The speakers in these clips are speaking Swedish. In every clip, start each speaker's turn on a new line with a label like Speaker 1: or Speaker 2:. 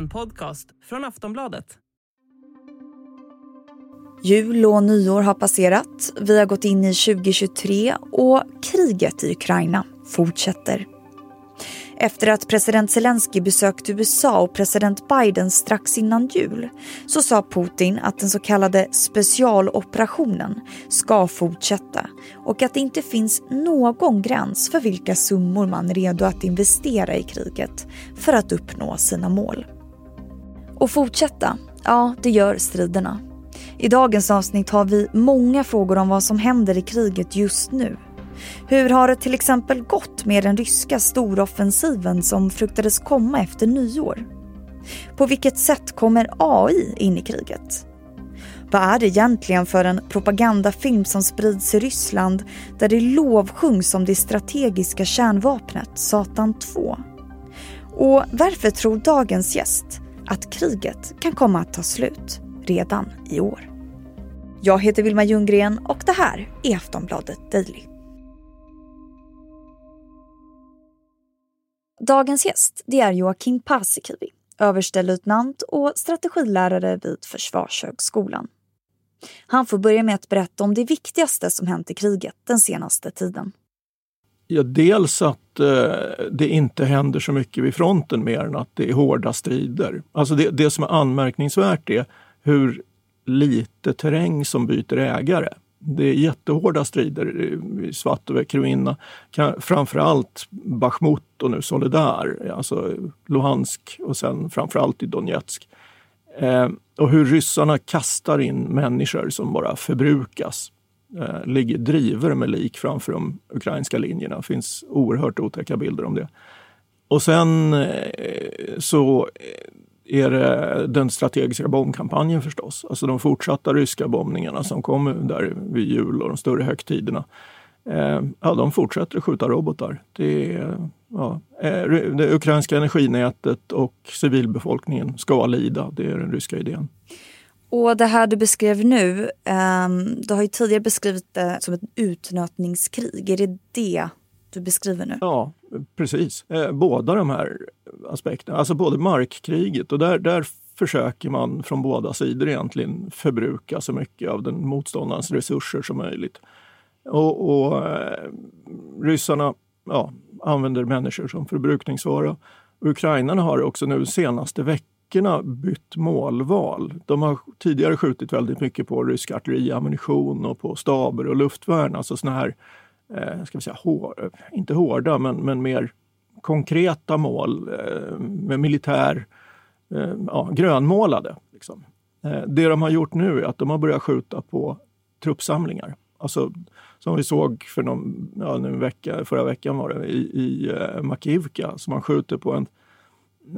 Speaker 1: En podcast från Aftonbladet.
Speaker 2: Jul och nyår har passerat, vi har gått in i 2023 och kriget i Ukraina fortsätter. Efter att president Zelensky besökte USA och president Biden strax innan jul så sa Putin att den så kallade specialoperationen ska fortsätta och att det inte finns någon gräns för vilka summor man är redo att investera i kriget för att uppnå sina mål. Och fortsätta, ja det gör striderna. I dagens avsnitt har vi många frågor om vad som händer i kriget just nu hur har det till exempel gått med den ryska storoffensiven som fruktades komma efter nyår? På vilket sätt kommer AI in i kriget? Vad är det egentligen för en propagandafilm som sprids i Ryssland där det lovsjungs om det strategiska kärnvapnet Satan 2? Och varför tror dagens gäst att kriget kan komma att ta slut redan i år? Jag heter Vilma Ljunggren och det här är Aftonbladet Daily. Dagens gäst det är Joakim Paasikivi, överstelöjtnant och strategilärare vid Försvarshögskolan. Han får börja med att berätta om det viktigaste som hänt i kriget den senaste tiden.
Speaker 3: Ja, dels att eh, det inte händer så mycket vid fronten mer än att det är hårda strider. Alltså det, det som är anmärkningsvärt är hur lite terräng som byter ägare. Det är jättehårda strider i Svatove, Kruinna, framförallt Bachmut och nu Soledar, alltså Luhansk och sen framförallt i Donetsk. Eh, och hur ryssarna kastar in människor som bara förbrukas. Eh, ligger driver med lik framför de ukrainska linjerna. Det finns oerhört otäcka bilder om det. Och sen eh, så är det den strategiska bombkampanjen förstås. Alltså de fortsatta ryska bombningarna som kommer där vid jul och de större högtiderna. Eh, ja, de fortsätter att skjuta robotar. Det, ja, eh, det ukrainska energinätet och civilbefolkningen ska lida. Det är den ryska idén.
Speaker 2: Och det här du beskrev nu, um, du har ju tidigare beskrivit det som ett utnötningskrig. Är det det du beskriver nu?
Speaker 3: Ja, precis. Eh, båda de här aspekterna, alltså både markkriget och där, där försöker man från båda sidor egentligen förbruka så mycket av den motståndarens resurser som möjligt. Och, och eh, ryssarna ja, använder människor som förbrukningsvara. Ukrainarna har också nu senaste veckan veckorna bytt målval. De har tidigare skjutit väldigt mycket på rysk artilleriammunition och på staber och luftvärn, alltså såna här eh, ska vi säga, hår, inte hårda, men, men mer konkreta mål eh, med militär, eh, ja, grönmålade. Liksom. Eh, det de har gjort nu är att de har börjat skjuta på truppsamlingar. Alltså, som vi såg för någon, ja, en vecka, förra veckan var det, i, i eh, Makivka. som man skjuter på en,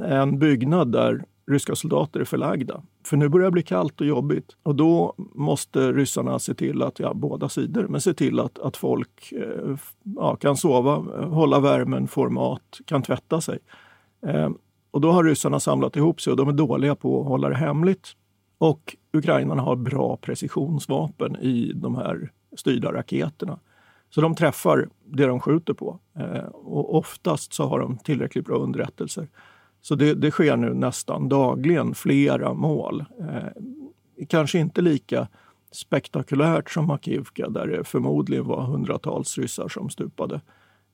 Speaker 3: en byggnad där ryska soldater är förlagda. För nu börjar det bli kallt och jobbigt och då måste ryssarna se till att, ja, båda sidor, men se till att, att folk eh, ja, kan sova, hålla värmen, får mat, kan tvätta sig. Eh, och då har ryssarna samlat ihop sig och de är dåliga på att hålla det hemligt. Och ukrainarna har bra precisionsvapen i de här styrda raketerna. Så de träffar det de skjuter på. Eh, och oftast så har de tillräckligt bra underrättelser. Så det, det sker nu nästan dagligen flera mål. Eh, kanske inte lika spektakulärt som Makivka där det förmodligen var hundratals ryssar som stupade.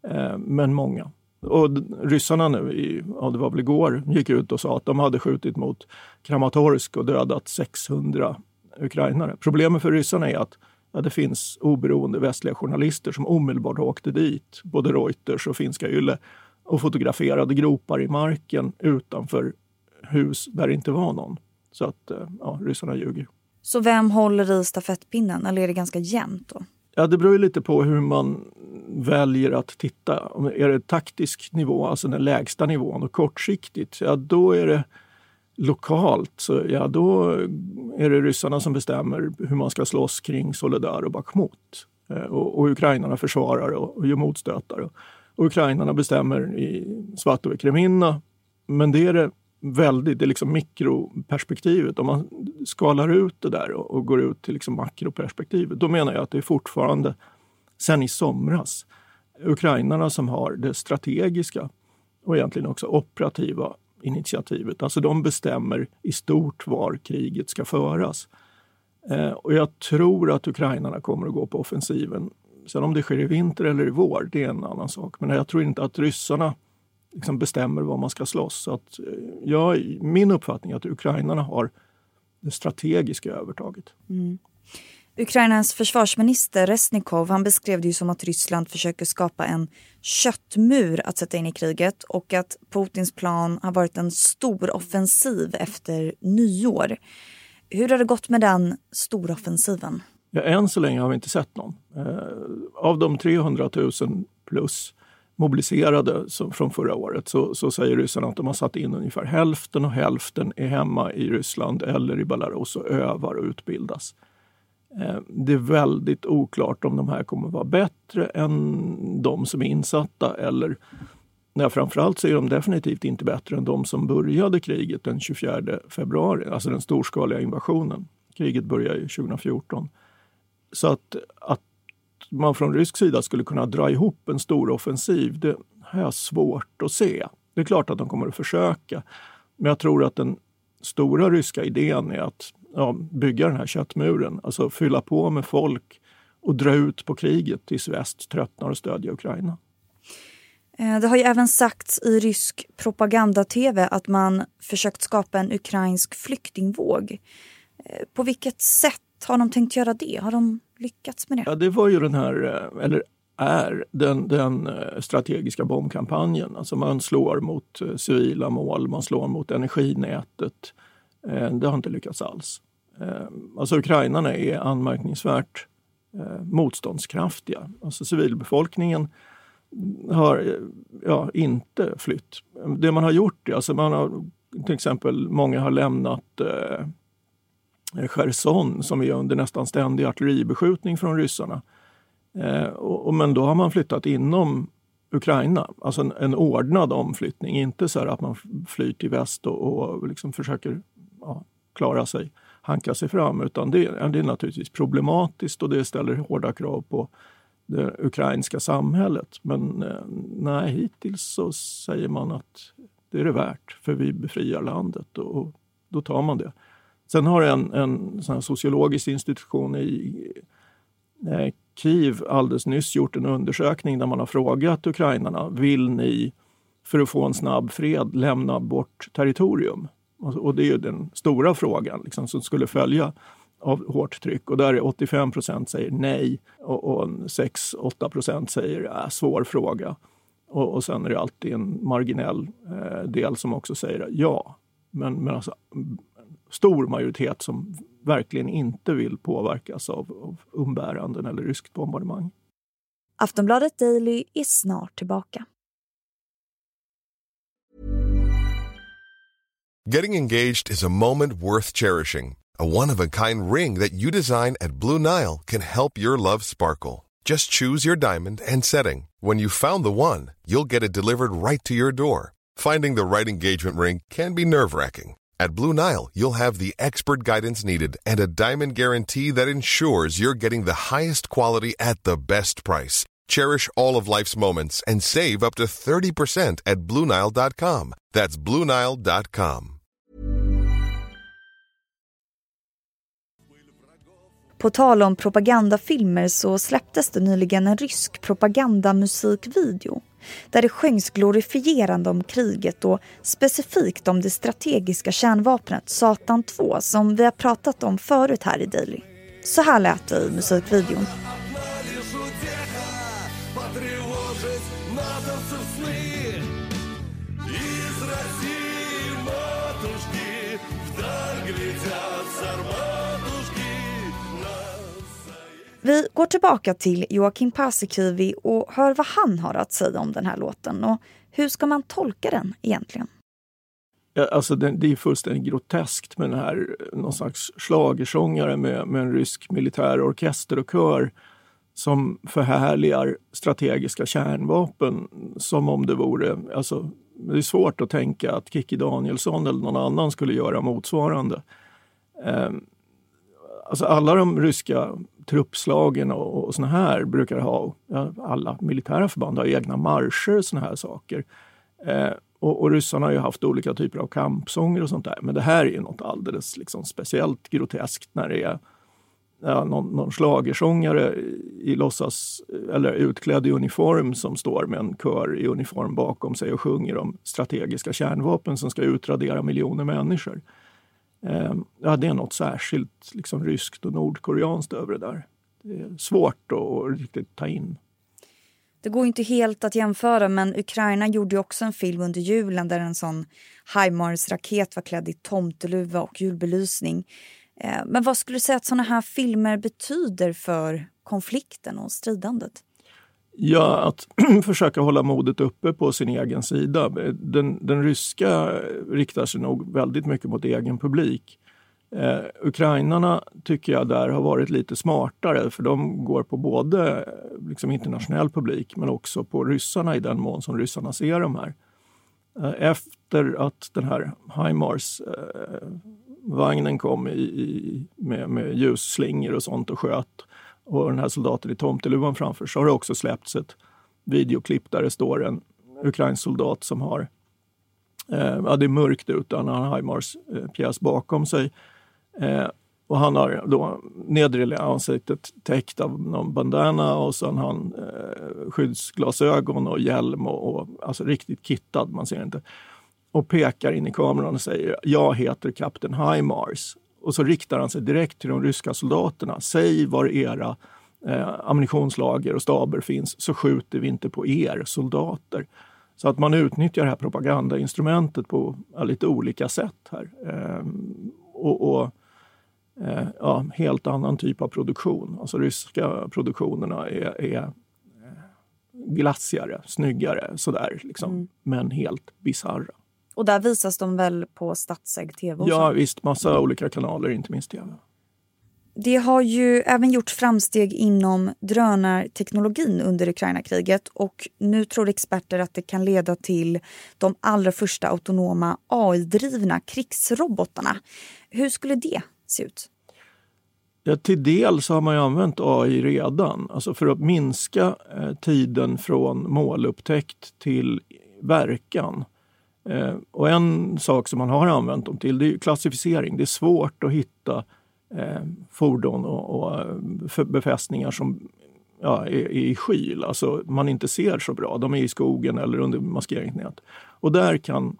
Speaker 3: Eh, men många. Och ryssarna nu, i, ja, det var väl igår, gick ut och sa att de hade skjutit mot Kramatorsk och dödat 600 ukrainare. Problemet för ryssarna är att ja, det finns oberoende västliga journalister som omedelbart åkte dit, både Reuters och finska Yle, och fotograferade gropar i marken utanför hus där det inte var någon. Så att eh, ja, ryssarna ljuger.
Speaker 2: Så vem håller i stafettpinnen eller är det ganska jämnt då?
Speaker 3: Ja, det beror lite på hur man väljer att titta. Är det taktisk nivå, alltså den lägsta nivån och kortsiktigt, ja då är det lokalt. Så ja, då är det ryssarna som bestämmer hur man ska slåss kring Soledar och Bakhmut. Eh, och, och ukrainarna försvarar och, och gör motstötar. Och ukrainarna bestämmer i Svatove Kremina. Men det är det väldigt, det är liksom mikroperspektivet. Om man skalar ut det där och, och går ut till liksom makroperspektivet, då menar jag att det är fortfarande sen i somras ukrainarna som har det strategiska och egentligen också operativa initiativet. Alltså de bestämmer i stort var kriget ska föras. Eh, och jag tror att ukrainarna kommer att gå på offensiven. Sen om det sker i vinter eller i vår, det är en annan sak. Men jag tror inte att ryssarna liksom bestämmer var man ska slåss. Så att, eh, ja, min uppfattning är att ukrainarna har det strategiska övertaget. Mm.
Speaker 2: Ukrainas försvarsminister Resnikov han beskrev det ju som att Ryssland försöker skapa en köttmur att sätta in i kriget och att Putins plan har varit en stor offensiv efter nyår. Hur har det gått med den storoffensiven?
Speaker 3: Ja, än så länge har vi inte sett någon. Eh, av de 300 000 plus mobiliserade från förra året så, så säger ryssarna att de har satt in ungefär hälften och hälften är hemma i Ryssland eller i Belarus och övar och utbildas. Eh, det är väldigt oklart om de här kommer vara bättre än de som är insatta eller Ja, framförallt så är de definitivt inte bättre än de som började kriget den 24 februari, alltså den storskaliga invasionen. Kriget började 2014. Så att, att man från rysk sida skulle kunna dra ihop en stor offensiv, det har jag svårt att se. Det är klart att de kommer att försöka, men jag tror att den stora ryska idén är att ja, bygga den här köttmuren, alltså fylla på med folk och dra ut på kriget tills väst tröttnar och stödjer Ukraina.
Speaker 2: Eh, det har ju även sagts i rysk propaganda-tv att man försökt skapa en ukrainsk flyktingvåg. Eh, på vilket sätt har de tänkt göra det? Har de lyckats med det?
Speaker 3: Ja, det var ju den här, eh, eller är den, den eh, strategiska bombkampanjen. Alltså man slår mot civila mål, man slår mot energinätet. Det har inte lyckats alls. Alltså ukrainarna är anmärkningsvärt motståndskraftiga. Alltså civilbefolkningen har ja, inte flytt. Det man har gjort, alltså man har till exempel många har lämnat eh, Cherson som är under nästan ständig artilleribeskjutning från ryssarna. Eh, och, men då har man flyttat inom Ukraina, alltså en, en ordnad omflyttning. Inte så att man flyr till väst och, och liksom försöker ja, klara sig, hanka sig fram. Utan det, det är naturligtvis problematiskt och det ställer hårda krav på det ukrainska samhället. Men eh, nej, hittills så säger man att det är det värt för vi befriar landet och då tar man det. Sen har en, en sån sociologisk institution i eh, Kiev alldeles nyss gjort en undersökning där man har frågat ukrainarna, vill ni för att få en snabb fred lämna bort territorium? Och det är ju den stora frågan liksom, som skulle följa av hårt tryck och där är 85 procent säger nej och, och 6-8 procent säger äh, svår fråga. Och, och sen är det alltid en marginell eh, del som också säger ja. Men, men alltså, stor majoritet som verkligen inte vill påverkas av, av umbäranden eller ryskt bombardemang.
Speaker 2: Aftonbladet Daily är snart tillbaka.
Speaker 4: Getting engaged is a moment worth cherishing. A one-of-a-kind ring that you design at Blue Nile can help your love sparkle. Just choose your diamond and setting. When you've found the one, you'll get it delivered right to your door. Finding the right engagement ring can be nerve-wracking. At Blue Nile, you'll have the expert guidance needed and a diamond guarantee that ensures you're getting the highest quality at the best price. Cherish all of life's moments and save up to 30% at BlueNile.com. That's BlueNile.com.
Speaker 2: På tal om propagandafilmer så släpptes det nyligen en rysk propagandamusikvideo där det sjöngs glorifierande om kriget och specifikt om det strategiska kärnvapnet Satan 2 som vi har pratat om förut här i Daily. Så här lät det i musikvideon. Vi går tillbaka till Joakim Paasikivi och hör vad han har att säga om den här låten. Och hur ska man tolka den egentligen?
Speaker 3: Alltså det, det är fullständigt groteskt med den här någon slags schlagersångare med, med en rysk militär orkester och kör som förhärligar strategiska kärnvapen som om det vore... Alltså, det är svårt att tänka att Kikki Danielsson eller någon annan skulle göra motsvarande. Ehm, Alltså alla de ryska truppslagen och, och såna här brukar ha, alla militära förband har egna marscher och såna här saker. Eh, och, och ryssarna har ju haft olika typer av kampsånger och sånt där. Men det här är ju något alldeles liksom speciellt groteskt när det är ja, någon, någon slagersångare i låtsas, eller utklädd i uniform som står med en kör i uniform bakom sig och sjunger om strategiska kärnvapen som ska utradera miljoner människor. Ehm, ja, det är något särskilt liksom, ryskt och nordkoreanskt över det där. Det är svårt att riktigt ta in.
Speaker 2: Det går inte helt att jämföra men Ukraina gjorde också en film under julen där en sån HIMARS-raket var klädd i tomteluva och julbelysning. Ehm, men vad skulle du säga att såna här filmer betyder för konflikten och stridandet?
Speaker 3: Ja, att försöka hålla modet uppe på sin egen sida. Den, den ryska riktar sig nog väldigt mycket mot egen publik. Eh, ukrainarna tycker jag där har varit lite smartare för de går på både liksom, internationell publik men också på ryssarna i den mån som ryssarna ser dem. här. Eh, efter att den här HIMARS eh, vagnen kom i, i, med, med ljusslingor och sånt och sköt och den här soldaten i tomteluvan framför så har det också släppts ett videoklipp där det står en ukrainsk soldat som har eh, ja, det är mörkt ute, han har en HIMARS eh, pjäs bakom sig. Eh, och han har då nedre ansiktet täckt av någon bandana och sen har han eh, skyddsglasögon och hjälm och, och alltså riktigt kittad, man ser inte och pekar in i kameran och säger jag heter kapten HIMARS. Och så riktar han sig direkt till de ryska soldaterna. Säg var era eh, ammunitionslager och staber finns så skjuter vi inte på er soldater. Så att man utnyttjar det här propagandainstrumentet på ja, lite olika sätt här. Eh, och, och eh, ja, helt annan typ av produktion. Alltså ryska produktionerna är, är eh, glassigare, snyggare sådär liksom. Mm. Men helt bisarra.
Speaker 2: Och där visas de väl på statsägd tv?
Speaker 3: Ja visst, massa olika kanaler, inte minst tv.
Speaker 2: Det har ju även gjort framsteg inom drönarteknologin under Ukraina-kriget och nu tror experter att det kan leda till de allra första autonoma AI-drivna krigsrobotarna. Hur skulle det se ut?
Speaker 3: Ja, till del så har man ju använt AI redan, alltså för att minska eh, tiden från målupptäckt till verkan. Eh, och en sak som man har använt dem till det är klassificering. Det är svårt att hitta eh, fordon och, och eh, befästningar som ja, är, i skyl, alltså man inte ser så bra. De är i skogen eller under maskeringsnät. Och där kan,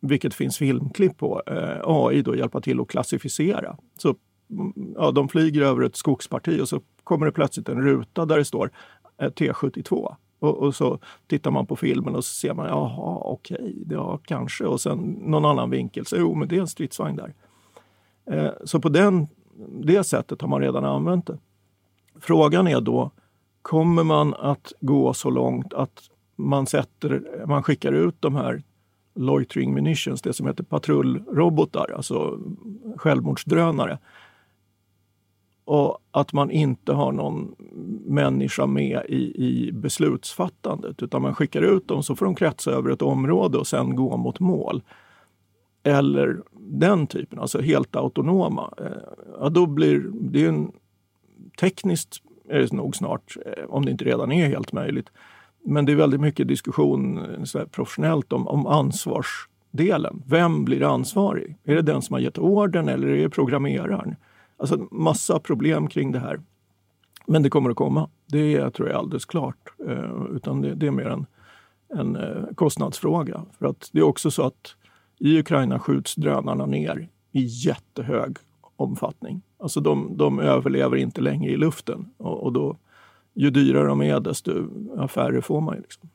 Speaker 3: vilket finns filmklipp på, eh, AI då hjälpa till att klassificera. Så ja, de flyger över ett skogsparti och så kommer det plötsligt en ruta där det står eh, T72. Och, och, så tittar man på filmen och så ser man, jaha, okej, okay, ja kanske. Och sen någon annan vinkel, så jo, men det är en stridsvagn där. Eh, så på den, det sättet har man redan använt det. Frågan är då, kommer man att gå så långt att man, sätter, man skickar ut de här loitering munitions, det som heter patrullrobotar, alltså självmordsdrönare, och att man inte har någon människa med i, i beslutsfattandet utan man skickar ut dem så får de kretsa över ett område och sen gå mot mål. Eller den typen, alltså helt autonoma. Eh, ja, då blir det en, tekniskt är det nog snart, eh, om det inte redan är helt möjligt. Men det är väldigt mycket diskussion eh, så professionellt om, om ansvarsdelen. Vem blir ansvarig? Är det den som har gett orden eller är det programmeraren? Alltså massa problem kring det här. Men det kommer att komma. Det tror jag är alldeles klart. Eh, utan det, det, är mer en, en eh, kostnadsfråga. För att det är också så att i Ukraina skjuts drönarna ner i jättehög omfattning. Alltså de, de överlever inte längre i luften och, och då, ju dyrare de är desto färre får man. Liksom.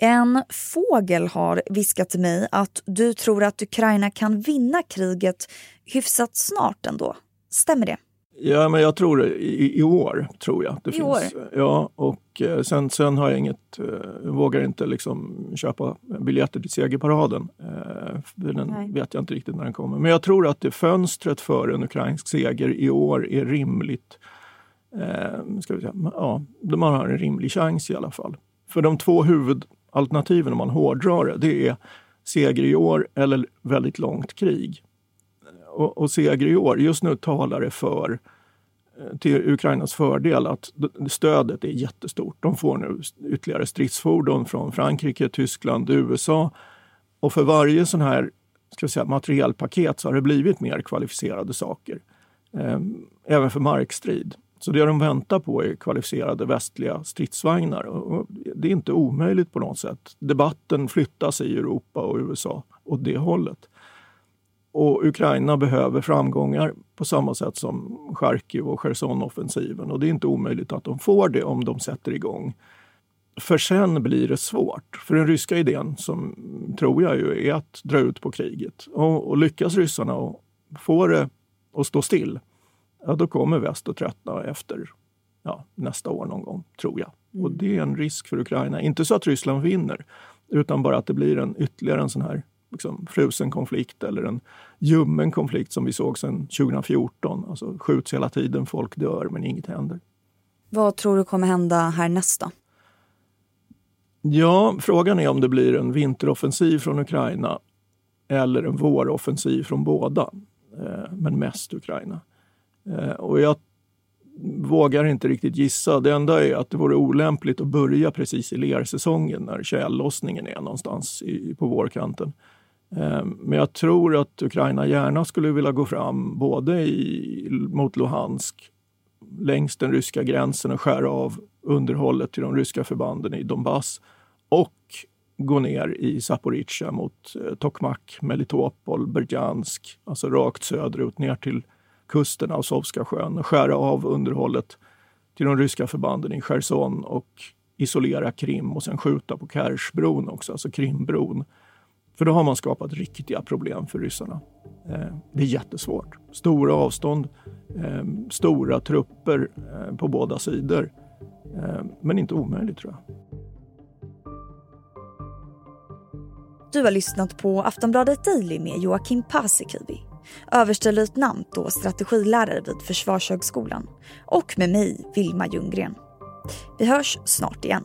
Speaker 2: En fågel har viskat till mig att du tror att Ukraina kan vinna kriget hyfsat snart ändå. Stämmer det?
Speaker 3: Ja, men jag tror det. I, i år, tror jag. Det
Speaker 2: I
Speaker 3: finns.
Speaker 2: år?
Speaker 3: Ja, och eh, sen, sen har jag inget, eh, vågar inte liksom köpa biljetter till segerparaden. Eh, den Nej. vet jag inte riktigt när den kommer. Men jag tror att det fönstret för en ukrainsk seger i år är rimligt. Eh, ska vi säga, ja, man har en rimlig chans i alla fall. För de två huvud alternativen om man hårdrar det, det är seger i år eller väldigt långt krig. Och, och seger i år, just nu talar det för eh, till Ukrainas fördel att stödet är jättestort. De får nu ytterligare stridsfordon från Frankrike, Tyskland, USA. Och för varje sån här ska vi säga, materielpaket så har det blivit mer kvalificerade saker. Ehm, även för markstrid. Så det de väntar på är kvalificerade västliga stridsvagnar. Och det är inte omöjligt på något sätt. Debatten flyttas i Europa och USA åt det hållet. Och Ukraina behöver framgångar på samma sätt som Charkiv och Cherson-offensiven. Och det är inte omöjligt att de får det om de sätter igång. För sen blir det svårt. För den ryska idén, som tror jag ju är att dra ut på kriget. Och, och lyckas ryssarna och få det att stå still, ja, då kommer väst att tröttna efter ja, nästa år någon gång, tror jag. Mm. Och det är en risk för Ukraina. Inte så att Ryssland vinner, utan bara att det blir en ytterligare en sån här liksom, frusen konflikt eller en ljummen konflikt som vi såg sedan 2014. Alltså skjuts hela tiden, folk dör men inget händer.
Speaker 2: Vad tror du kommer hända härnäst då?
Speaker 3: Ja, frågan är om det blir en vinteroffensiv från Ukraina eller en våroffensiv från båda, eh, men mest Ukraina. Eh, och jag vågar inte riktigt gissa. Det enda är att det vore olämpligt att börja precis i lersäsongen när tjällossningen är någonstans i, på vårkanten. Eh, men jag tror att Ukraina gärna skulle vilja gå fram både i, mot Luhansk längs den ryska gränsen och skära av underhållet till de ryska förbanden i Donbass och gå ner i Zaporizjzja mot eh, Tokmak, Melitopol, Berdjansk, alltså rakt söderut ner till kusten av Sovska sjön och skära av underhållet till de ryska förbanden i Cherson och isolera Krim och sen skjuta på Kershbron också, alltså Krimbron. För då har man skapat riktiga problem för ryssarna. Eh, det är jättesvårt. Stora avstånd, ehm, stora trupper eh, på båda sidor. Ehm, men inte omöjligt tror jag.
Speaker 2: Du har lyssnat på Aftonbladet Daily med Joakim Paasikivi, överstelöjtnant och strategilärare vid Försvarshögskolan och med mig, Vilma Ljunggren. Vi hörs snart igen.